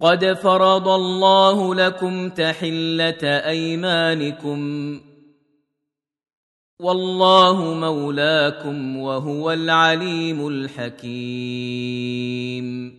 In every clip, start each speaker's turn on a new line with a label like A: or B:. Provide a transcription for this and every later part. A: قد فرض الله لكم تحله ايمانكم والله مولاكم وهو العليم الحكيم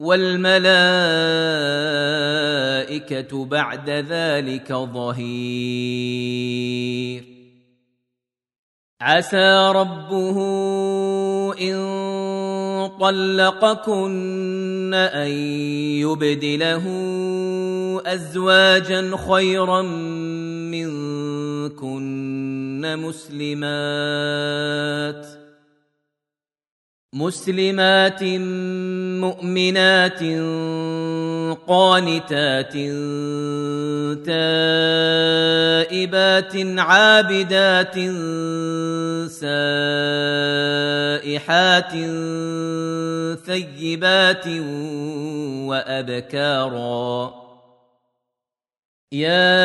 A: والملائكه بعد ذلك ظهير عسى ربه ان طلقكن ان يبدله ازواجا خيرا منكن مسلمات مسلمات مؤمنات قانتات تائبات عابدات سائحات ثيبات وابكارا يا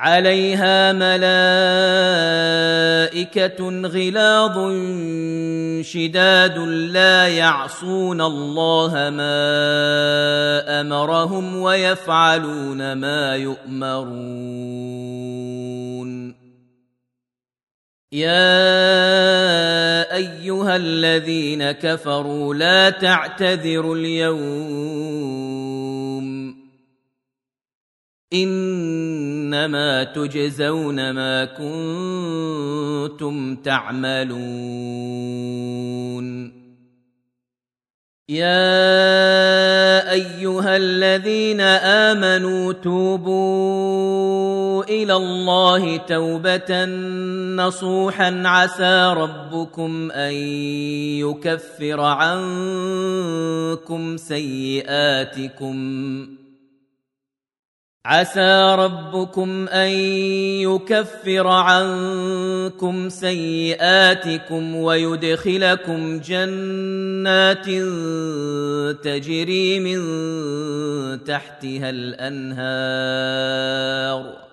A: عليها ملائكة غلاظ شداد لا يعصون الله ما أمرهم ويفعلون ما يؤمرون يا أيها الذين كفروا لا تعتذروا اليوم إن انما تجزون ما كنتم تعملون يا ايها الذين امنوا توبوا الى الله توبه نصوحا عسى ربكم ان يكفر عنكم سيئاتكم عسى ربكم ان يكفر عنكم سيئاتكم ويدخلكم جنات تجري من تحتها الانهار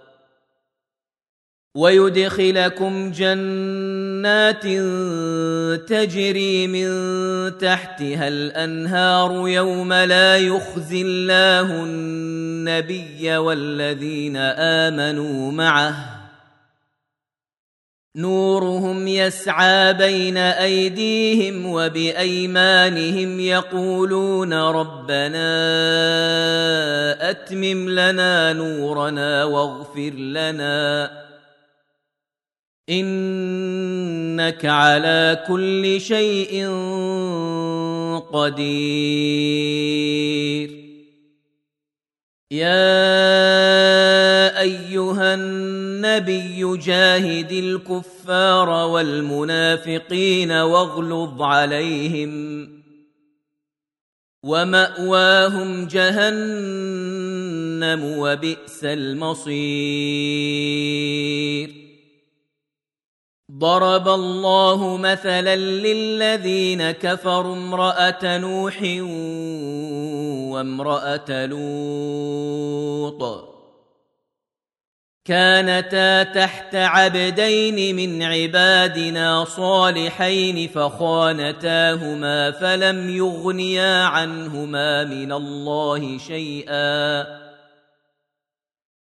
A: ويدخلكم جنات تجري من تحتها الانهار يوم لا يخزي الله النبي والذين امنوا معه نورهم يسعى بين ايديهم وبايمانهم يقولون ربنا اتمم لنا نورنا واغفر لنا انك على كل شيء قدير يا ايها النبي جاهد الكفار والمنافقين واغلظ عليهم وماواهم جهنم وبئس المصير ضرب الله مثلا للذين كفروا امراه نوح وامراه لوط كانتا تحت عبدين من عبادنا صالحين فخانتاهما فلم يغنيا عنهما من الله شيئا